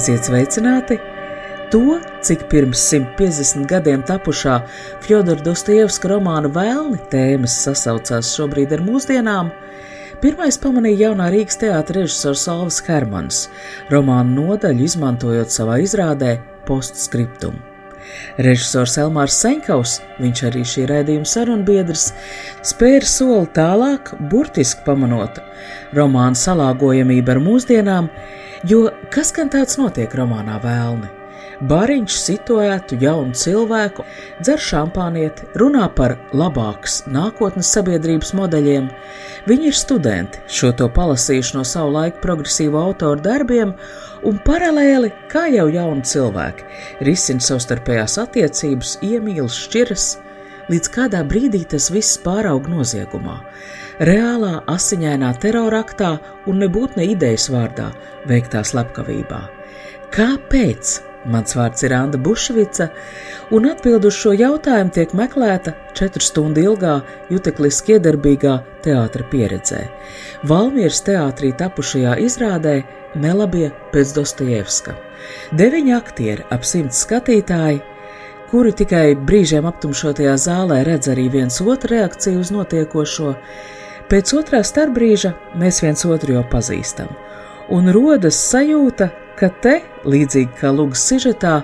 Esiet sveicināti! To, cik pirms 150 gadiem tapušā Fjodora Dostojevska romāna Vēlni tēmas sasaucās šobrīd ar mūsdienām, pirmais pamanīja jaunā Rīgas teātris režisors Alvis Hermans, romānu nodaļu izmantojot savā izrādē postscriptumu. Režisors Elmārs Senkaus, viņš arī šī raidījuma sarunbiedrs, spēra soli tālāk, burtiski pamanot romānu salāgojamību ar mūsdienām, jo kas gan tāds notiek romānā Vēlni? Bāriņš situētu jaunu cilvēku, dzer šampānieti, runā par labākas nākotnes sabiedrības modeļiem. Viņi ir studenti, šo to palasījuši no savu laiku progresīvu autoru darbiem, un paralēli, kā jau jauni cilvēki, risina savstarpējās attiecības, iemīlas, šķiras, līdz kādā brīdī tas viss pāraug noziegumā. Reālā asiņainā teroraktā un nebūtu ne idejas vārdā veiktā slepkavībā. Kāpēc? Mans vārds ir Anna Bušvica, un atbild uz šo jautājumu tiek meklēta četru stundu ilgā, jutekliski iedarbīgā teātra pieredzē. Valmieras teātrī tapušajā izrādē Melabie pēc Dostojevska. Deviņi aktieri, ap simts skatītāji, kuri tikai brīžiem aptumšotajā zālē redz arī viens otru reakciju uz notiekošo, pēc otrā starpbrīža mēs viens otru jau pazīstam, un rodas sajūta, ka te, līdzīgi kā Lūgas sižetā,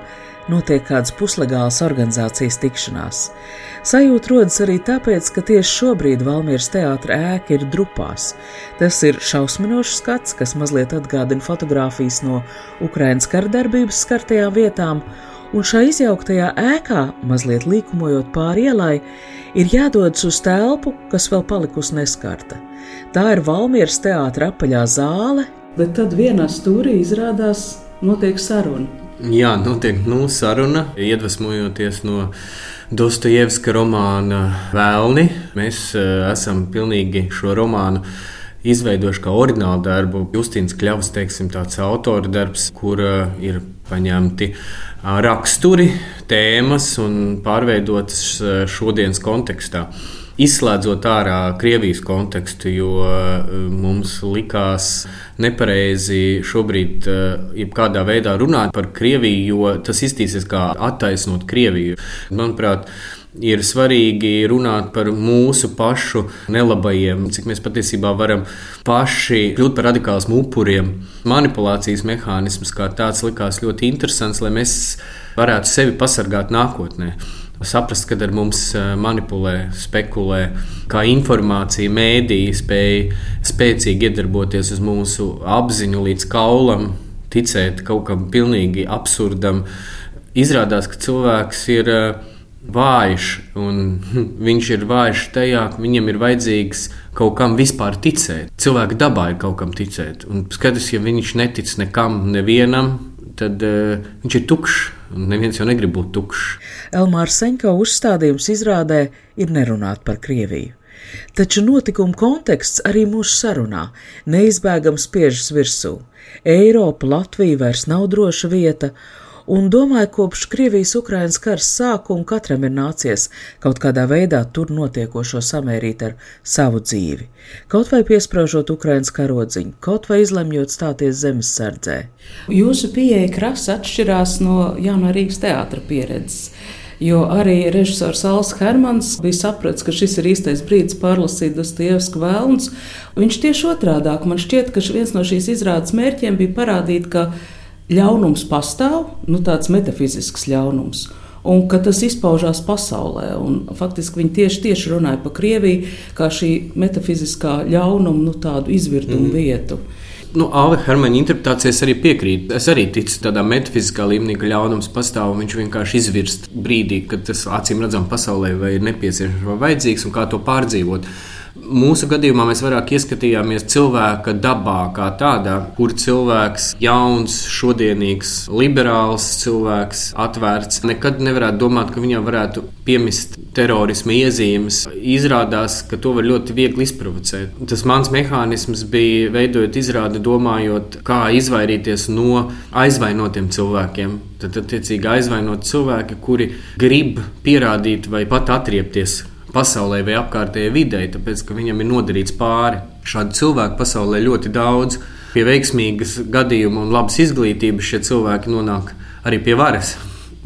notiek kādas puslegālas organizācijas tikšanās. Sajūta rodas arī tāpēc, ka tieši šobrīd Valmieras teātra ēka ir drupās. Tas ir šausminošs skats, kas mazliet atgādina fotogrāfijas no Ukrainas kardarbības skartajām vietām, un šajā izjauktajā ēkā, mazliet līkumojot pāri ielai, ir jādodas uz telpu, kas vēl palikusi neskarta. Tā ir Valmieras teātra apaļā zāle, Bet tad vienā stūrī izrādās notiek saruna. Jā, notiek nu, saruna, iedvesmojoties no Dostojevska romāna Vēlni. Mēs uh, esam pilnīgi šo romānu izveidojuši kā oriģinālu darbu. Justīns Kļavs, teiksim, tāds autora darbs, kur uh, ir paņemti raksturi, tēmas un pārveidotas šodienas kontekstā izslēdzot ārā Krievijas kontekstu, jo mums likās nepareizi šobrīd jebkādā veidā runāt par Krieviju, jo tas iztīsies kā attaisnot Krieviju. Manuprāt, ir svarīgi runāt par mūsu pašu nelabajiem, cik mēs patiesībā varam paši kļūt par radikālismu upuriem. Manipulācijas mehānisms kā tāds likās ļoti interesants, lai mēs varētu sevi pasargāt nākotnē saprast, kad ar mums eh, manipulē, spekulē, kā informācija, mēdīja spēja spēcīgi iedarboties uz mūsu apziņu līdz kaulam, ticēt kaut kam pilnīgi absurdam. Izrādās, ka cilvēks ir eh, vājš, un viņš ir vājš tajā, ka viņam ir vajadzīgs kaut kam vispār ticēt. Cilvēka dabā ir kaut kam ticēt. Un skaidrs, ja viņš netic nekam, nevienam, tad uh, viņš ir tukšs. Neviens jau negrib būt tukšs. Elmāra Senko uzstādījums izrādē ir nerunāt par Krieviju. Taču notikuma konteksts arī mūsu sarunā neizbēgami spiežas virsū. Eiropa, Latvija vairs nav droša vieta, un domāju, kopš Krievijas-Ukrainas kara sākuma katram ir nācies kaut kādā veidā tur notiekošo samērīt ar savu dzīvi. Kaut vai piesprāžot Ukrainas karodziņu, kaut vai izlemjot stāties zemesardzē. Jūsu pieeja krasi atšķirās no jaunā Rīgas teātra pieredzes. Jo arī režisors Alans Hermans bija sapratis, ka šis ir īstais brīdis pārlasīt Dostojevska vēlns. Viņš tieši otrādi man šķiet, ka viens no šīs izrādes mērķiem bija parādīt, ka ļaunums pastāv, nu, tāds metafizisks ļaunums. Un ka tas izpaužās pasaulē. Un, faktiski viņi tieši, tieši runāja par Krieviju kā šī metafiziskā ļaunuma nu, izvirtumu mm. vietu. Nu, Alva Hermaņa interpretācijas arī piekrīt. Es arī ticu tādā metafiziskā līmenī, ka ļaunums pastāv un viņš vienkārši izvirst brīdī, kad tas acīm redzam pasaulē vai ir nepieciešams vai vajadzīgs un kā to pārdzīvot. Mūsu gadījumā mēs vairāk ieskatījāmies cilvēka dabā, kā tādā, kur cilvēks, jauns, šodienīgs, liberāls cilvēks, atvērts, nekad nevarētu domāt, ka viņam varētu piemist terorisma iezīmes. Izrādās, ka to var ļoti viegli izprovocēt. Tas mans mehānisms bija veidojot izrādi, domājot, kā izvairīties no aizvainotiem cilvēkiem. Tad, attiecīgi, aizvainot cilvēki, kuri grib pierādīt vai pat atriepties pasaulē vai apkārtējai videi, tāpēc ka viņam ir nodarīts pāri. Šādu cilvēku pasaulē ļoti daudz. Pie veiksmīgas gadījuma un labas izglītības šie cilvēki nonāk arī pie varas.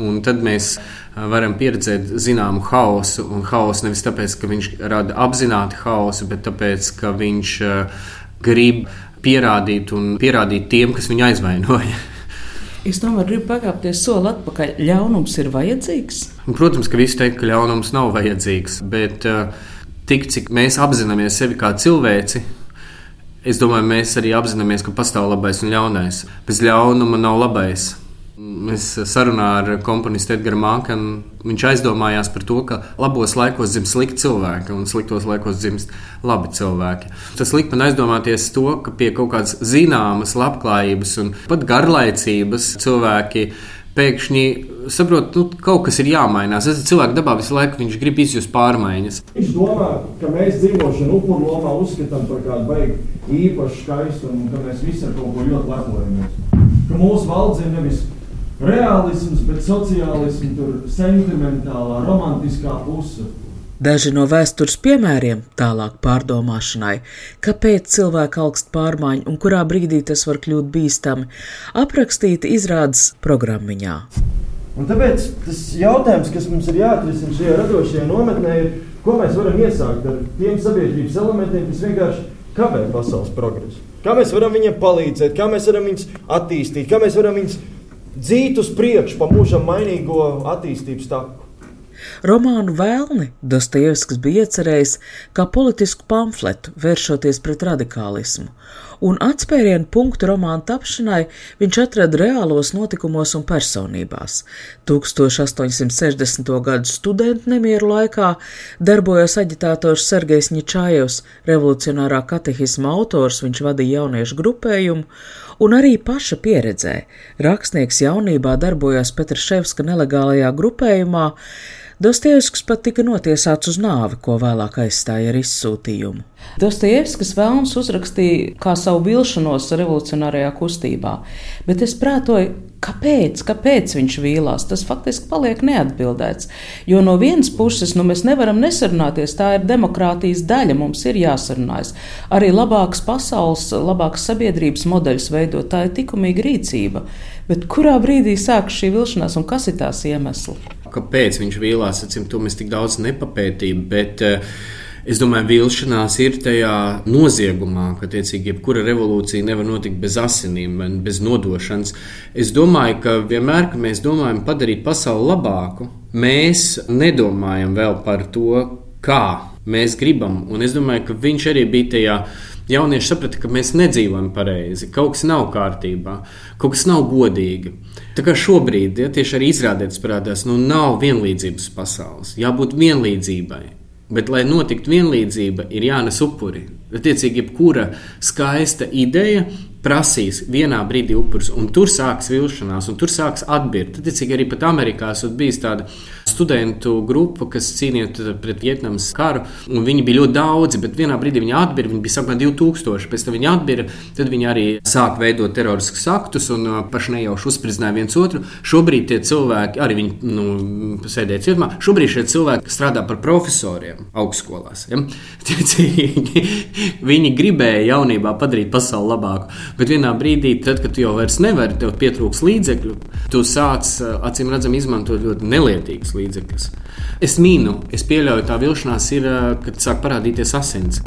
Un tad mēs varam pieredzēt zināmu haosu. Un haosu nevis tāpēc, ka viņš rada apzināti haosu, bet tāpēc, ka viņš grib pierādīt un pierādīt tiem, kas viņu aizvainoja. Es tomēr gribu pakāpties soli atpakaļ. Ļaunums ir vajadzīgs? Protams, ka visi teikt, ka ļaunums nav vajadzīgs, bet uh, tik cik mēs apzināmies sevi kā cilvēci, es domāju, mēs arī apzināmies, ka pastāv labais un ļaunais. Bez ļaunuma nav labais. Mēs sarunā ar komponistu Edgars Mākanu. Viņš aizdomājās par to, ka labos laikos dzimst slikti cilvēki un sliktos laikos dzimst labi cilvēki. Tas lika man aizdomāties to, ka pie kaut kādas zināmas labklājības un pat garlaicības cilvēki pēkšņi saprot, nu, kaut kas ir jāmainās. Tas ir cilvēks dabā visu laiku, viņš grib izjust pārmaiņas. Viņš domā, ka mēs dzīvošanu upuru lomā uzskatām par kādu beigu īpašu skaistumu un ka mēs visi ar kaut ko ļoti lepojamies. Ka mūsu valsts ir nevis realisms, bet sociālisms, tur sentimentālā, romantiskā puse. Daži no vēstures piemēriem tālāk pārdomāšanai, kāpēc cilvēks augst pārmaiņu un kurā brīdī tas var kļūt bīstami, aprakstīti izrādes programmiņā. Un tāpēc tas jautājums, kas mums ir jāatrisina šajā radošajā nometnē, ir, ko mēs varam iesākt ar tiem sabiedrības elementiem, kas vienkārši kavē pasaules progresu. Kā mēs varam viņiem palīdzēt, kā mēs varam viņus attīstīt, kā mēs varam viņus dzīt uz priekšu pa mūžam mainīgo attīstības taku. Romānu Vēlni Dostojevskis bija iecerējis kā politisku pamfletu, vēršoties pret radikālismu, un atspērienu punktu romāna tapšanai viņš atrada reālos notikumos un personībās. 1860. gadu studentu nemieru laikā darbojās aģitātors Sergejs Ņečājevs, revolucionārā katehisma autors, viņš vadīja jauniešu grupējumu, un arī paša pieredzē. Rakstnieks jaunībā darbojās Petraševska nelegālajā grupējumā, Dostojevskis pat tika notiesāts uz nāvi, ko vēlāk aizstāja ar izsūtījumu. Dostojevskis vēlams uzrakstīja kā savu vilšanos revolucionārajā kustībā, bet es prātoju, kāpēc, kāpēc viņš vīlās. Tas faktiski paliek neatbildēts. Jo no vienas puses nu, mēs nevaram nesarunāties, tā ir demokrātijas daļa, mums ir jāsarunājas. Arī labāks pasaules, labāks sabiedrības modeļus veidot, tā ir likumīga rīcība. Bet kurā brīdī sākas šī vilšanās un kas ir tās iemesli? Kāpēc viņš vīlās, acīm to mēs tik daudz nepapētījām. Bet, uh, Es domāju, vilšanās ir tajā noziegumā, ka, tiecīgi, jebkura revolūcija nevar notikt bez asinīm, bez nodošanas. Es domāju, ka vienmēr, kad mēs domājam padarīt pasauli labāku, mēs nedomājam vēl par to, kā mēs gribam. Un es domāju, ka viņš arī bija tajā. Jaunieši saprata, ka mēs nedzīvojam pareizi, kaut kas nav kārtībā, kaut kas nav godīgi. Tā kā šobrīd, ja tieši arī izrādēts parādās, nu nav vienlīdzības pasaules, jābūt vienlīdzībai. Bet, lai notiktu vienlīdzība, ir jānes upuri. Attiecīgi, jebkura skaista ideja prasīs vienā brīdī upurus, un tur sāksies vilšanās, un tur sāksies atbildēt. Tad, arī pat Amerikā esmu bijis tāda studentu grupa, kas cīnījās pret Vietnamas karu. Viņi bija ļoti daudzi, bet vienā brīdī viņi atbīra. Viņi bija sākumā 2000, pēc tam viņi atbīra. Tad viņi arī sāka veidot teroriskus aktus un uh, paši nejauši uzspridzināja viens otru. Šobrīd tie cilvēki, arī viņi nu, sēdēja cietumā, šobrīd šie cilvēki strādā par profesoriem augstskolās. Ja? Tiecīgi, viņi gribēja jaunībā padarīt pasauli labāku, bet vienā brīdī, tad, kad tu jau vairs nevari, tev pietrūks līdzekļu, tu sāc uh, acīm redzami izmantot ļoti nelietīgus līdzekļus. Es mīnu, es pieļauju, tā vilšanās ir, kad sāk parādīties asins.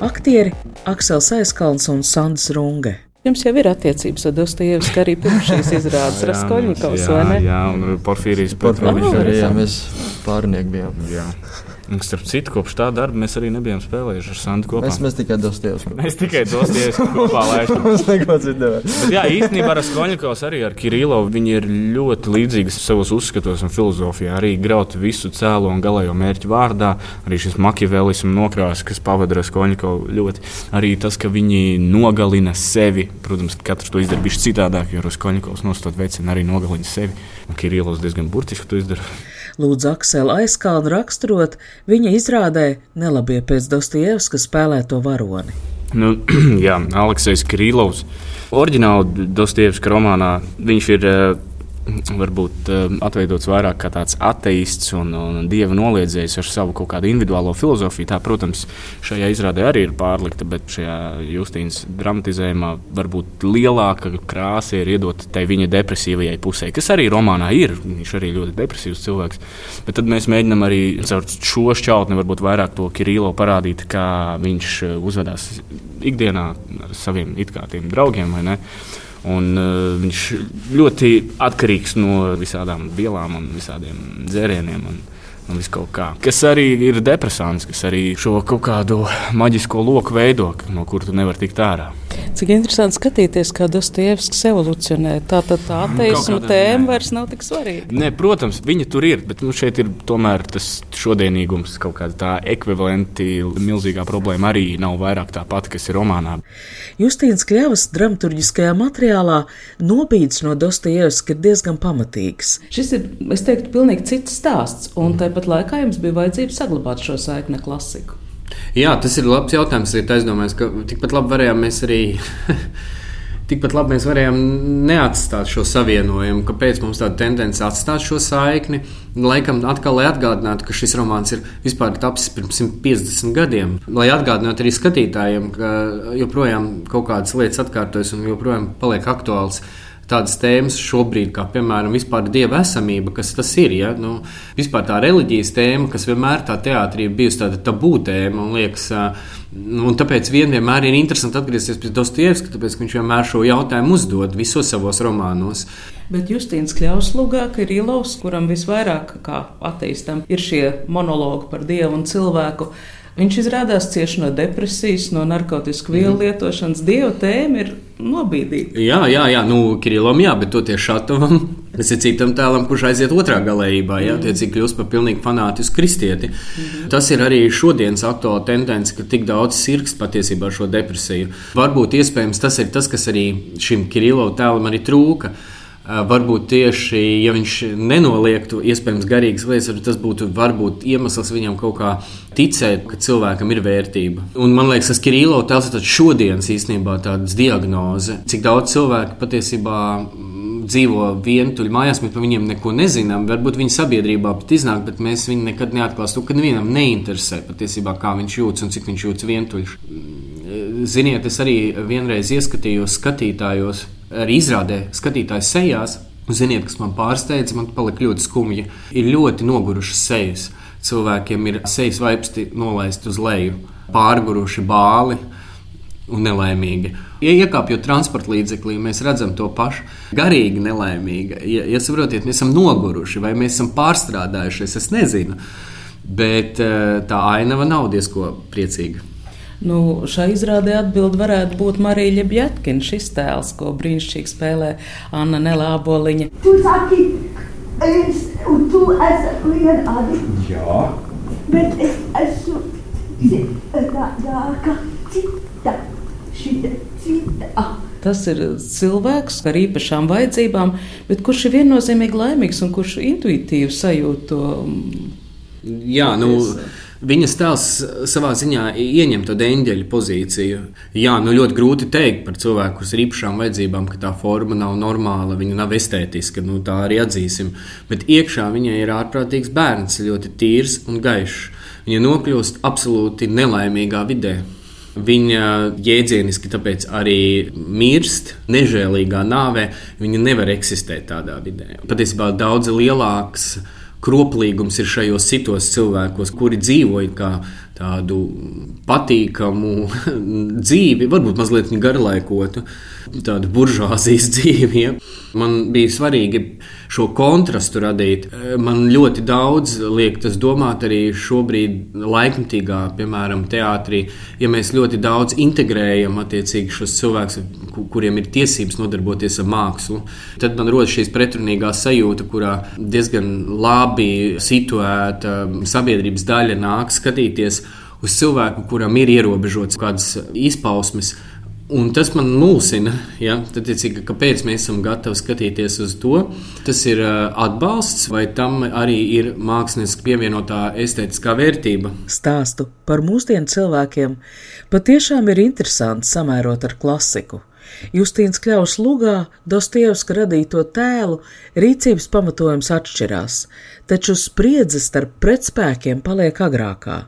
Aktieri Aksels Aizkalns un Sandrs Runge. Jums jau ir attiecības ar Dostojevsku arī pirms šīs izrādes Raskoļņikovs, vai ne? Jā, un Porfīrijas Porfīrijas arī, jā, mēs pārnieki bijām. Jā. Un, starp citu, kopš tā darba mēs arī nebijām spēlējuši ar Sandu kopā. Mēs, mēs tikai dostījāmies. Mēs tikai dostījāmies kopā. Mums neko citu jā, īstenībā ar Skoņakovs arī ar Kirillovu viņi ir ļoti līdzīgi savos uzskatos un filozofijā. Arī graut visu cēlo un galējo mērķu vārdā. Arī šis makiavelismu nokrāsa, kas pavada Skoņakovu ļoti. Arī tas, ka viņi nogalina sevi. Protams, katrs to izdara bišķi citādāk, jo Skoņakovs nostot veicina arī nogalina sevi. Un Kirillovs diezgan burtiski to izdara lūdz Aksela aizkalnu raksturot viņa izrādē nelabie pēc Dostoevska spēlēto varoni. Nu, jā, Aleksis Krīlovs. Oriģināli Dostoevska romānā viņš ir varbūt uh, atveidots vairāk kā tāds ateists un, un dieva noliedzējs ar savu kaut kādu individuālo filozofiju. Tā, protams, šajā izrādē arī ir pārlikta, bet šajā Justīnas dramatizējumā varbūt lielāka krāsa ir iedota tai viņa depresīvajai pusē, kas arī romānā ir. Viņš arī ļoti depresīvs cilvēks. Bet tad mēs mēģinām arī caur šo šķautni varbūt vairāk to Kirīlo parādīt, kā viņš eh, uzvedās ikdienā ar saviem it kā tiem draugiem. Un, uh, viņš ļoti atkarīgs no visādām vielām un visādiem dzērieniem. Un, un. Kas arī ir depresants, kas arī šo kaut kādu maģisko loku veido, no kuras tu nevari tikt ārā. Cik interesanti skatīties, kā Dostojevskis evolūcionē. Tā tad tā ateisma tēma vairs nav tik svarīga. Nē, protams, viņa tur ir, bet nu, šeit ir tomēr tas šodienīgums, kaut kāda tā ekvivalenti milzīgā problēma arī nav vairāk tā pati, kas ir romānā. Justīns Kļavas dramaturgiskajā materiālā nobīdes no Dostojevska ir diezgan pamatīgs. Šis ir, es teiktu, pilnīgi cits stāsts, un tāpat laikā jums bija vajadzība saglabāt šo saikni klasiku. Jā, tas ir labs jautājums. Es aizdomājos, ka tikpat labi varējām mēs arī. Tikpat labi mēs varējām neatstāt šo savienojumu, kāpēc mums tāda tendence atstāt šo saikni. Laikam, atkal, lai atgādinātu, ka šis romāns ir vispār tapis pirms 150 gadiem, lai atgādinātu arī skatītājiem, ka joprojām kaut kādas lietas atkārtojas un joprojām paliek aktuāls tādas tēmas šobrīd, kā piemēram dieva esamība, kas tas ir. Ja? Nu, vispār tā reliģijas tēma, kas vienmēr tā teātrī ir bijusi tāda tabū tēma, un liekas, nu, un tāpēc vienmēr ir interesanti atgriezties pie Dostoevska, tāpēc viņš vienmēr šo jautājumu uzdod visos savos romānos. Bet Justīns Kļaus Lugāk ir Ilovs, kuram visvairāk kā attīstam ir šie monologi par dievu un cilvēku. Viņš izrādās cieši no depresijas, no narkotiku vielu mm. lietošanas. Dieva tēma ir nobīdīta. Jā, jā, jā nu, Kirillam, jā, bet toties Šatovam, tas ir citam tēlam, kurš aiziet otrā galējībā, jā, mm. tiecīgi kļūst par pilnīgi fanātisku kristieti. Mm. Tas ir arī šodienas aktuāla tendence, ka tik daudz sirgs patiesībā ar šo depresiju. Varbūt iespējams tas ir tas, kas arī šim Kirillam tēlam arī trūka. Varbūt tieši, ja viņš nenoliektu iespējams garīgas lietas, tas būtu varbūt iemesls viņam kaut kā ticēt, ka cilvēkam ir vērtība. Un man liekas, tas Kirīlo tēls ir šodienas īstenībā tāds diagnoze, cik daudz cilvēku patiesībā dzīvo vientuļi mājās, mēs par viņiem neko nezinām. Varbūt viņi sabiedrībā pat iznāk, bet mēs viņu nekad neatklāsim. Kad nevienam neinteresē patiesībā, kā viņš jūtas un cik viņš jūtas vientuļš. Ziniet, es arī vienreiz ieskatījos skatītājos arī izrādē skatītāju sejās. Ziniet, kas man pārsteidza, man palika ļoti skumji. Ir ļoti nogurušas sejas. Cilvēkiem ir sejas vaipsti nolaisti uz leju, pārguruši bāli un nelaimīgi. Ja iekāpjot transporta līdzeklī, mēs redzam to pašu. Garīgi nelaimīgi. Ja, ja saprotiet, mēs esam noguruši vai mēs esam pārstrādājušies, es nezinu. Bet eh, tā ainava nav diezko priecīga. Nu, šai izrādē atbild varētu būt Marija Bjatkina, šis tēls, ko brīnišķīgi spēlē Anna Nelāboliņa. Tu saki, es, un tu esi vienādi. Jā. Bet es esmu citādāka, cita, šita, cita. Tas ir cilvēks ar īpašām vajadzībām, bet kurš ir viennozīmīgi laimīgs un kurš intuitīvi sajūt to. Jā, nu. Viņas tēls savā ziņā ieņem tādu eņģeļa pozīciju. Jā, nu ļoti grūti pateikt par cilvēku ar īpašām vajadzībām, ka tā forma nav normāla, viņa nav estētiska, nu tā arī atzīsim. Bet iekšā viņai ir ārprātīgs bērns, ļoti tīrs un gaišs. Viņa nokļūst absolūti nelaimīgā vidē. Viņa jēdzieniski tāpēc arī mirst nežēlīgā nāvē. Viņa nevar eksistēt tādā vidē. Patiesībā daudz lielāks kroplīgums ir šajos citos cilvēkos, kuri dzīvoja kā tādu patīkamu dzīvi, varbūt mazliet garlaikotu, tādu buržāzijas dzīvi. Ja. Man bija svarīgi šo kontrastu radīt. Man ļoti daudz liek tas domāt arī šobrīd laikmatīgā, piemēram, teātrī, ja mēs ļoti daudz integrējam attiecīgi šos cilvēkus, kuriem ir tiesības nodarboties ar mākslu, tad man rodas šīs pretrunīgā sajūta, kurā diezgan labi situēta sabiedrības daļa nāk skatīties uz cilvēku, kuram ir ierobežots kādas izpausmes. Un tas man mulsina, ja? tad, tiecīgi, kāpēc mēs esam gatavi skatīties uz to. Tas ir atbalsts, vai tam arī ir mākslinieks pievienotā estētiskā vērtība. Stāstu par mūsdienu cilvēkiem patiešām ir interesanti samērot ar klasiku. Justīns Kļaus lugā Dostievska radīto tēlu rīcības pamatojums atšķirās, taču spriedze starp pretspēkiem paliek agrākā.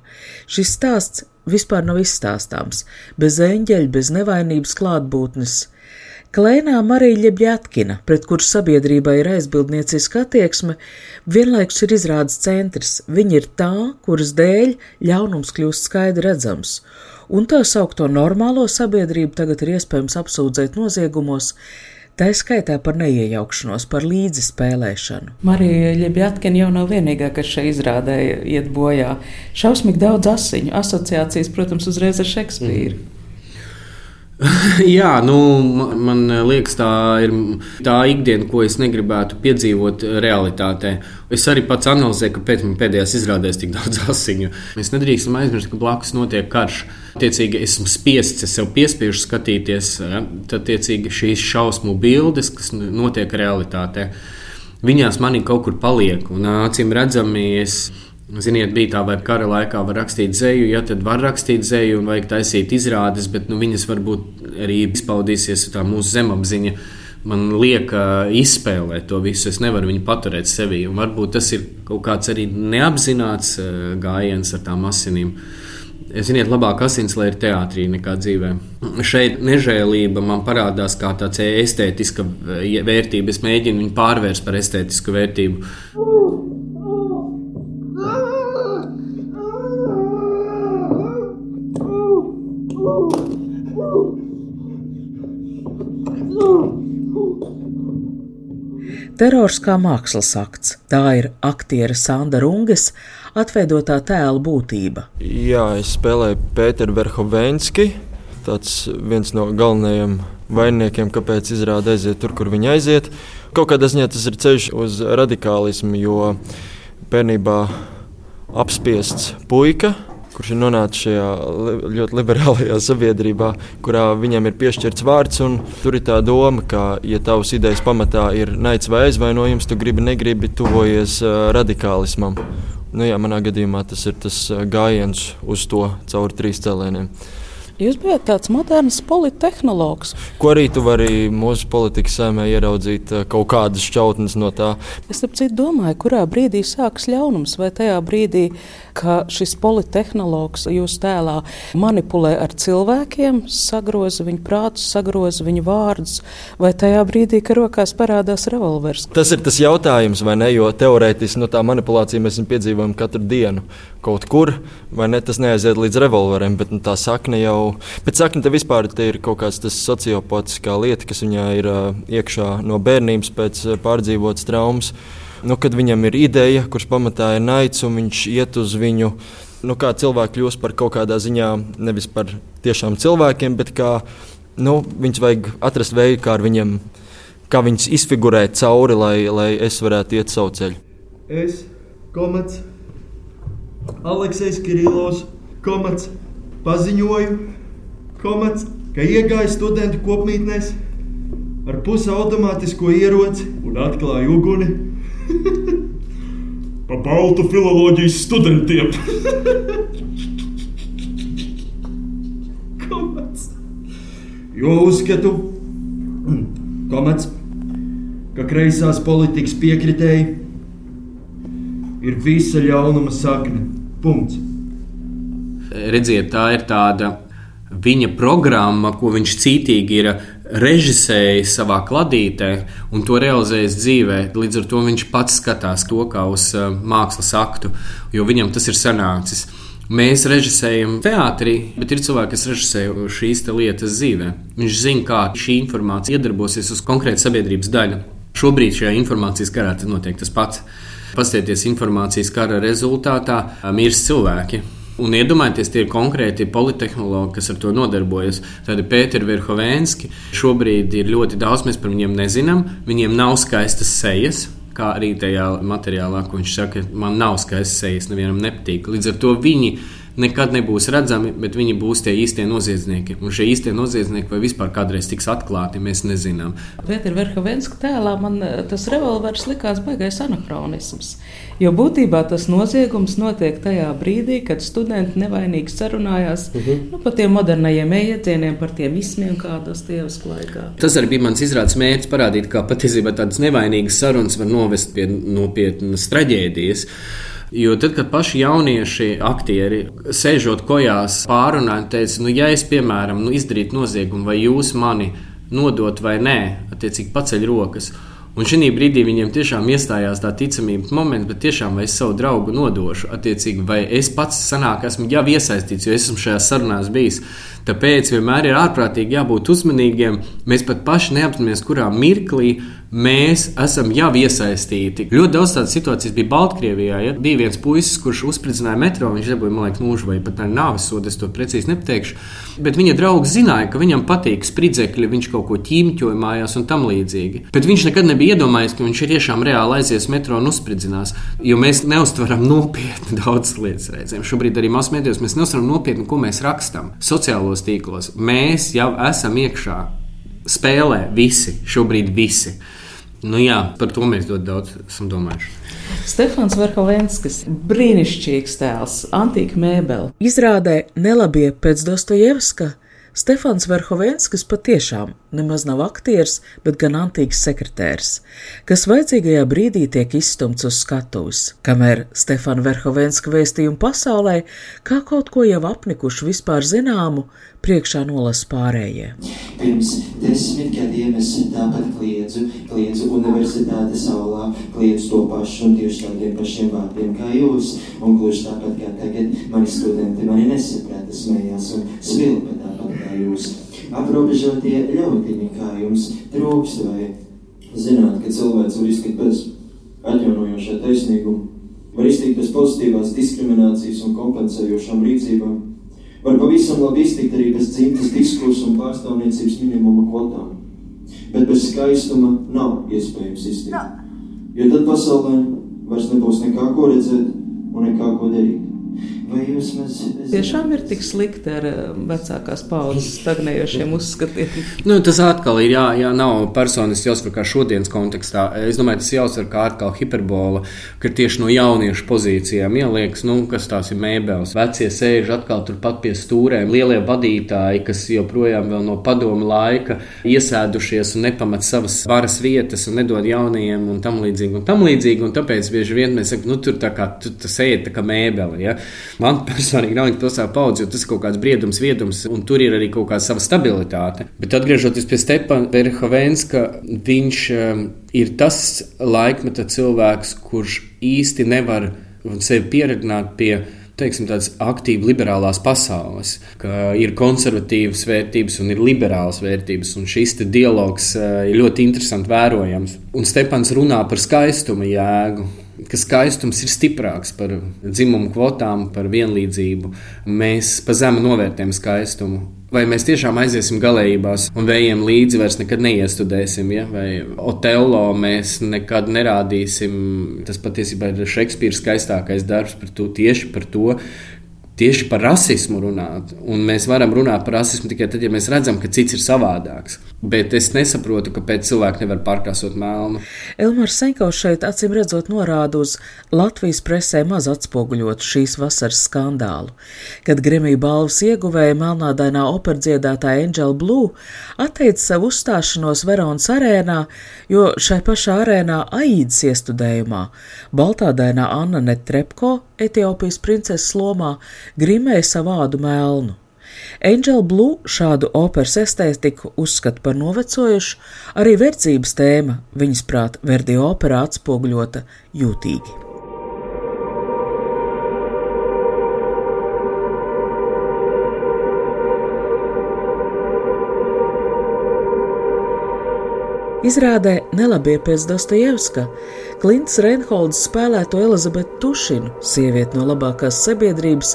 Šis stāsts vispār nav izstāstāms, bez eņģeļa, bez nevainības klātbūtnes. Klēnā Marija Ļebļatkina, pret kuru sabiedrībai ir aizbildnieciska attieksme, vienlaikus ir izrādes centrs. Viņa ir tā, kuras dēļ ļaunums kļūst skaidri redzams, un tā saukto normālo sabiedrību tagad ir iespējams apsūdzēt noziegumos, Tā skaitā par neiejaukšanos, par līdzispēlēšanu. Marija Ļebjatkina jau nav vienīgā, kas šeit izrādē iet bojā. Šausmīgi daudz asiņu, asociācijas, protams, uzreiz ar Šekspīru. Mm. Jā, nu, man liekas, tā ir tā ikdiena, ko es negribētu piedzīvot realitātē. Es arī pats analizēju, kāpēc man pēdējās izrādēs tik daudz asiņu. Mēs nedrīkstam aizmirst, ka blakus notiek karš. Tiecīgi esmu spiests, es sev piespiežu skatīties, tad tiecīgi šīs šausmu bildes, kas notiek realitātē, viņās manī kaut kur paliek. Un acīm redzami, es Ziniet, bija tā, vai kara laikā var rakstīt zēju, ja tad var rakstīt zēju un vajag taisīt izrādes, bet nu, viņas varbūt arī izpaudīsies tā mūsu zemapziņa. Man liekas, izspēlēt to visu. Es nevaru viņu paturēt sevī. Un varbūt tas ir kaut kāds arī neapzināts gājiens ar tām asinīm. Ziniet, labāk asins, lai ir teātrī nekā dzīvē. Šeit nežēlība man parādās kā tāds estētiska vērtība. Es mēģinu viņu pārvērst par estētisku vērtību. Terors kā mākslas akts - tā ir aktiera Sanda Runges atveidotā tēla būtība. Jā, es spēlēju Pēteru Verhovenski. Tas viens no galvenajiem vainniekiem, kāpēc izrāda aiziet tur, kur viņa aiziet. Kaut kādā ziņā tas ir ceļš uz radikālismu, jo bērnībā apspiests puika kurš ir nonācis šajā ļoti liberālajā sabiedrībā, kurā viņam ir piešķirts vārds. Tur ir tā doma, ka, ja tavs idejas pamatā ir naids vai aizvainojums, tu gribi, negribi tuvojies uh, radikālismam. Nu, jā, manā gadījumā tas ir tas gājiens uz to cauri trīs cēlēniem. Jūs bijat tāds moderns politehnologs. Ko arī tu vari mūsu politikas sēmē ieraudzīt kaut kādas šķautnes no tā? Es domāju, kurā brīdī sākas ļaunums, vai tajā brīdī, ka šis politehnologs jūs tēlā manipulē ar cilvēkiem, sagroza viņu prātus, sagroza viņu vārdus, vai tajā brīdī, ka rokās parādās revolvers. Tas ir tas jautājums, vai ne? Jo teorētiski no nu, tā manipulācija mēs piedzīvojam katru dienu kaut kur, vai ne? Tas neaiziet līdz revolveram, bet nu, tā sakne jau Bet sakni, te vispār te ir kaut kāds tas sociopātiskā lieta, kas viņā ir uh, iekšā no bērnības pēc pārdzīvotas traumas. Nu, kad viņam ir ideja, kurš pamatā ir naids, un viņš iet uz viņu, nu, kā cilvēki kļūst par kaut kādā ziņā nevis par tiešām cilvēkiem, bet kā nu, viņus vajag atrast veidu, kā viņiem, kā viņus izfigurēt cauri, lai, lai es varētu iet savu ceļu. Es, komats, Aleksis Kirilovs, komats, paziņoju, komats, ka iegāja studentu kopmītnēs ar pusautomātisko ieroci un atklāja uguni. pa baltu filozofijas studentiem. komats. Jo uzskatu, komats, ka kreisās politikas piekritēji ir visa ļaunuma sakne. Punkts. Redziet, tā ir tāda viņa programma, ko viņš cītīgi ir režisēja savā kladītē un to realizējis dzīvē. Līdz ar to viņš pats skatās to kā uz uh, mākslas aktu, jo viņam tas ir sanācis. Mēs režisējam teātrī, bet ir cilvēki, kas režisē šīs lietas dzīvē. Viņš zina, kā šī informācija iedarbosies uz konkrētu sabiedrības daļu. Šobrīd šajā informācijas karā tas notiek tas pats. Pastieties informācijas kara rezultātā mirst cilvēki. Un iedomājieties, tie ir konkrēti politehnologi, kas ar to nodarbojas. Tādi Pēteri Verhovenski šobrīd ir ļoti daudz, mēs par viņiem nezinām. Viņiem nav skaistas sejas, kā arī tajā materiālā, ko viņš saka, man nav skaists sejas, nevienam nepatīk. Līdz ar to viņi nekad nebūs redzami, bet viņi būs tie īstie noziedznieki. Un šie īstie noziedznieki vai vispār kādreiz tiks atklāti, mēs nezinām. Pēter Verhovenska tēlā man eh, tas revolvers likās baigais anahronisms. Jo būtībā tas noziegums notiek tajā brīdī, kad studenti nevainīgi sarunājās uh Mhm. -huh. nu, par tiem modernajiem iedzieniem, par tiem ismiem, kādos tievas laikā. Tas arī bija mans izrādes mērķis parādīt, kā patiesībā tādas nevainīgas sarunas var novest pie nopietnas traģēdijas. Jo tad, kad paši jaunieši, aktieri, sēžot kojās, pārunāja, teica, nu, ja es, piemēram, nu, izdarītu noziegumu, vai jūs mani nodot vai nē, attiecīgi paceļ rokas. Un šī brīdī viņiem tiešām iestājās tā ticamības moments, bet tiešām vai es savu draugu nodošu, attiecīgi, vai es pats sanāk, esmu jau iesaistīts, jo esmu šajās sarunās bijis. Tāpēc vienmēr ir ārprātīgi jābūt uzmanīgiem. Mēs pat paši neapzināmies, kurā mirklī mēs esam jau iesaistīti. Ļoti daudz tādas situācijas bija Baltkrievijā. Ja? Bija viens puisis, kurš uzspridzināja metro, viņš dabūja, man liekas, mūžu vai pat nāves sodu, es to precīzi nepateikšu. Bet viņa draugs zināja, ka viņam patīk spridzekļi, viņš kaut ko ķīmķoja mājās un tam līdzīgi. Bet viņš nekad nebija iedomājies, ka viņš ir tiešām reāli aizies metro un uzspridzinās. Jo mēs neustveram nopietni daudzas lietas. Reizēm. Šobrīd arī masmedijos mēs neustveram nopietni, ko mēs rakstām sociālos tīklos. Mēs jau esam iekšā spēlē visi, šobrīd visi. Nu, jā, par to mēs ļoti daudz esam domājuši. Stefans Verhovenskis, brīnišķīgs tēls, antīka mēbele. Izrādē nelabie pēc Dostojevska. Stefans Verhovenskis patiešām nemaz nav aktieris, bet gan antīks sekretārs, kas vajadzīgajā brīdī tiek izstumts uz skatuves. Kamēr Stefana Verhovenska vēstījumu pasaulē, kā kaut ko jau apnikuši vispār zināmu, priekšā nolas pārējie. Pirms desmit gadiem es tāpat kliedzu, kliedzu universitātes aulā, kliedzu to pašu un tieši tādiem pašiem vārdiem kā jūs, un gluži tāpat kā tagad mani studenti mani nesaprata, smējās un svilpa tāpat kā jūs. Aprobežotie ļautiņi kā jums trūkst vai zināt, ka cilvēks var iztikt bez atjaunojošā taisnīguma, var iztikt bez pozitīvās diskriminācijas un kompensējošām rīcībām, var pavisam labi iztikt arī bez dzimtas diskursu un pārstāvniecības minimuma kvotām. Bet bez skaistuma nav iespējams iztikt. Jo tad pasaulē vairs nebūs nekā ko redzēt un nekā ko darīt. Tiešām ir tik slikti ar eh, vecākās paudzes stagnējošiem uzskatiem. Nu, tas atkal ir jā, jā, nav personiski jāuzsver kā šodienas kontekstā. Es domāju, tas jāuzsver kā atkal hiperbola, ka tieši no jauniešu pozīcijām ieliekas, nu, kas tās ir mēbeles. Vecie sēž atkal turpat pie stūrēm, lielie vadītāji, kas joprojām vēl no padomu laika iesēdušies un nepamat savas varas vietas un nedod jaunajiem un tam līdzīgi un tam līdzīgi. Un tāpēc bieži vien mēs sakam, nu, tur tā kā tu, tas ēd tā kā mēbele. Ja? Man personīgi nav nekāda pilsēta paudze, jo tas ir kaut kāds briedums, viedums, un tur ir arī kaut kāda sava stabilitāte. Bet atgriežoties pie Stepana Verhovenska, viņš um, ir tas laikmeta cilvēks, kurš īsti nevar sevi pieredzināt pie teiksim, tādas aktīvi liberālās pasaules, ka ir konservatīvas vērtības un ir liberālas vērtības. Un šis dialogs uh, ir ļoti interesants, vērojams. Un Stepans runā par skaistuma jēgu. Ka skaistums ir stiprāks par dzimumu kvotām, par vienlīdzību. Mēs pa zemu novērtējam skaistumu. Vai mēs tiešām aiziesim galējībās un vējiem līdzi vairs nekad neiestudēsim, ja? vai Otello mēs nekad nerādīsim. Tas patiesībā ir Šekspīra skaistākais darbs par to, tieši par to. Tieši par rasismu runāt. Un mēs varam runāt par rasismu tikai tad, ja mēs redzam, ka cits ir savādāks. Bet es nesaprotu, kāpēc cilvēki nevar pārkrāsot melnu. Elmars Senkovs šeit acīm redzot norāda uz Latvijas presē maz atspoguļot šīs vasaras skandālu, kad Grimija balvas ieguvēja melnādainā operdziedātāja Angela Blue atteica savu uzstāšanos Veronas arēnā, jo šai pašā arēnā Aīdas iestudējumā Baltādainā Anna Netrepko, Etiopijas princeses lomā, grimēja savu vādu melnu. Angel Blue šādu operas estētiku uzskata par novecojušu, arī verdzības tēma viņas prāt Verdi operā atspoguļota jūtīgi. Izrādē nelabie pēc Dostojevska Klints Reinholds spēlēto Elizabetu Tušinu, sievieti no labākās sabiedrības,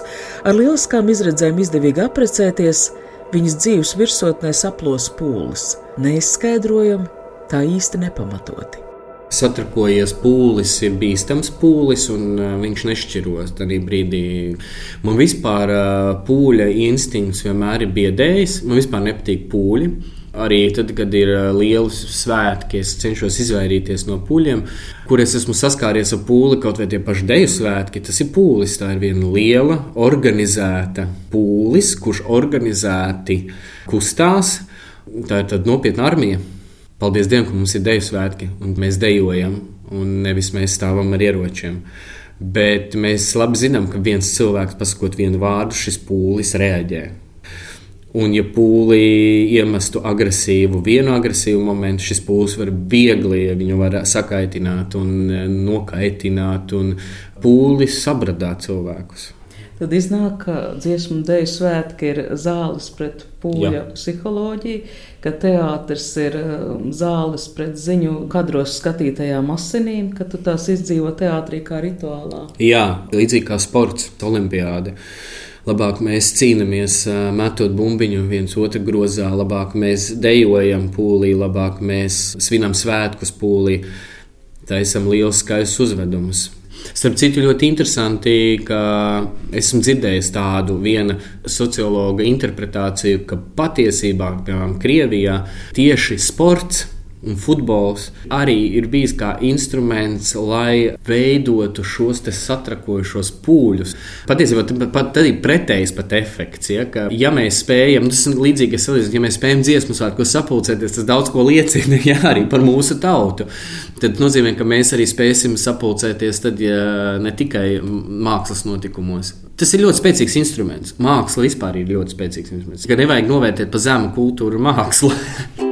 ar lieliskām izredzēm izdevīgi aprecēties, viņas dzīves virsotnē saplos pūlis, neizskaidrojami, tā īsti nepamatoti. Satrakojies pūlis ir bīstams pūlis, un uh, viņš nešķiros. Tad brīdī man vispār uh, pūļa instinkts vienmēr ir biedējis. Man vispār nepatīk pūļi. Arī tad, kad ir lieli svētki, es cenšos izvairīties no pūļiem, kur es esmu saskāries ar pūli, kaut vai tie paši deju svētki. Tas ir pūlis. Tā ir viena liela, organizēta pūlis, kurš organizēti kustās. Tā ir nopietna armija. Paldies Dievam, ka mums ir deju svētki un mēs dejojam, un nevis mēs stāvam ar ieročiem. Bet mēs labi zinām, ka viens cilvēks pasakot vienu vārdu, šis pūlis reaģē. Un, ja pūlī iemestu agresīvu, vienu agresīvu momentu, šis pūlis var viegli viņu var sakaitināt un e, nokaitināt, un pūlis sabradāt cilvēkus. Tad iznāk, ka dziesmu dēļu svētki ir zāles pret pūļa Jā. psiholoģiju, ka teātris ir e, zāles pret ziņu kadros skatītajām asinīm, ka tu tās izdzīvo teātrī kā rituālā. Jā, līdzīgi kā sports, olimpiāda labāk mēs cīnāmies, metot bumbiņu viens otru grozā, labāk mēs dejojam pūlī, labāk mēs svinam svētkus pūlī, taisam liels skaists uzvedumus. Starp citu, ļoti interesanti, ka esmu dzirdējis tādu viena sociologa interpretāciju, ka patiesībā, piemēram, Krievijā tieši sports un futbols arī ir bijis kā instruments, lai veidotu šos satrakojušos pūļus. Patiesībā pat, tad ir pretējs pat efekts. Ja, ka, ja mēs spējam, tas ir līdzīgi, ja mēs spējam dziesmu svētkos sapulcēties, tas daudz ko liecina ja, arī par mūsu tautu. Tad nozīmē, ka mēs arī spēsim sapulcēties tad, ja ne tikai mākslas notikumos. Tas ir ļoti spēcīgs instruments. Māksla vispār ir ļoti spēcīgs instruments. Ka nevajag novērtēt pa zemu kultūru mākslu.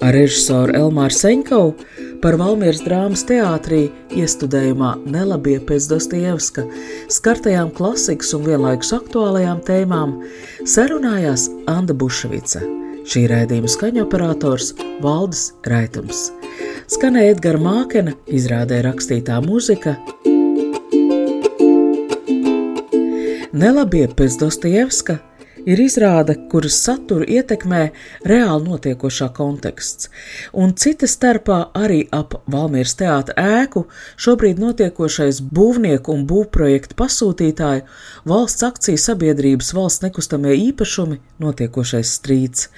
ar režisoru Elmāru Seņkovu par Valmieras drāmas teātrī iestudējumā Nelabie pēc Dostievska skartajām klasikas un vienlaikus aktuālajām tēmām sarunājās Anda Bušvica, šī raidījuma skaņoperators Valdis Raitums. Skanēja Edgara Mākena, izrādē rakstītā mūzika. Nelabie pēc Dostievska ir izrāde, kuras saturu ietekmē reāli notiekošā konteksts, un cita starpā arī ap Valmieras teātra ēku šobrīd notiekošais būvnieku un būvprojektu pasūtītāju valsts akciju sabiedrības valsts nekustamie īpašumi notiekošais strīds.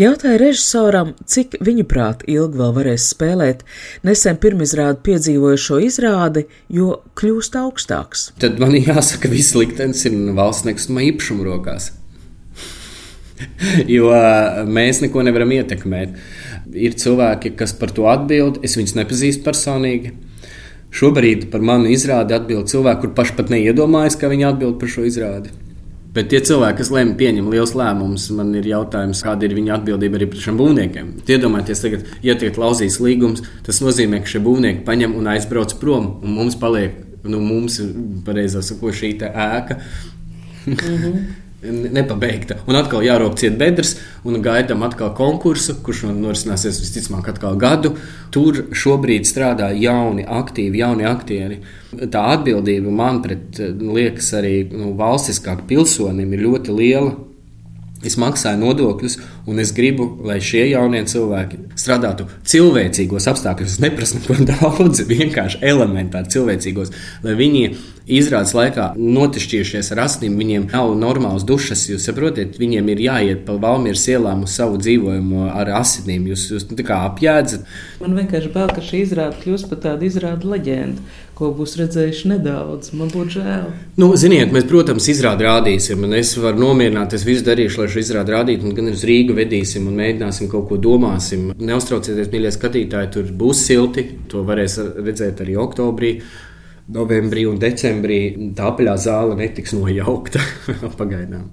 Jautāja režisoram, cik viņuprāt ilgi vēl varēs spēlēt nesen pirmizrādi piedzīvojušo izrādi, jo kļūst augstāks. Tad man jāsaka, viss liktenis ir valsts nekustamā īpašuma rokās. jo mēs neko nevaram ietekmēt. Ir cilvēki, kas par to atbild, es viņus nepazīstu personīgi. Šobrīd par manu izrādi atbild cilvēki, kur paši pat neiedomājas, ka viņi atbild par šo izrādi. Bet tie cilvēki, kas lemj, pieņem liels lēmumus, man ir jautājums, kāda ir viņa atbildība arī par šiem būvniekiem. Iedomājieties, tagad, ja tiek lauzīts līgums, tas nozīmē, ka šie būvnieki paņem un aizbrauc prom, un mums paliek, nu, mums, pareizāk sakot, šī ēka. Mm -hmm nepabeigta. Un atkal jārok ciet bedres, un gaidām atkal konkursu, kurš norisināsies visticamāk atkal gadu. Tur šobrīd strādā jauni, aktīvi, jauni aktieri. Tā atbildība man pret, liekas, arī nu, valstiskāk pilsonim ir ļoti liela. Es maksāju nodokļus, un es gribu, lai šie jaunie cilvēki strādātu cilvēcīgos apstākļos. Es neprasu neko daudz, vienkārši elementāri cilvēcīgos, lai viņi izrādes laikā notišķījušies ar asinīm, viņiem nav normāls dušas. Jūs saprotat, viņiem ir jāiet pa Valmīras ielām uz savu dzīvojumu ar asinīm. Jūs, jūs tā kā apjēdzat. Man vienkārši bail, ka šī izrāde kļūs par tādu izrādu leģendu ko būs redzējuši nedaudz. Man būtu žēl. Nu, ziniet, mēs, protams, izrādi rādīsim, es varu nomierināt, es visu darīšu, lai šo izrādi rādīt, un gan uz Rīgu vedīsim un mēģināsim kaut ko domāsim. Neuztraucieties, mīļie skatītāji, tur būs silti. To varēs redzēt arī oktobrī. Novembrī un decembrī tā apaļā zāle netiks nojaukta pagaidām.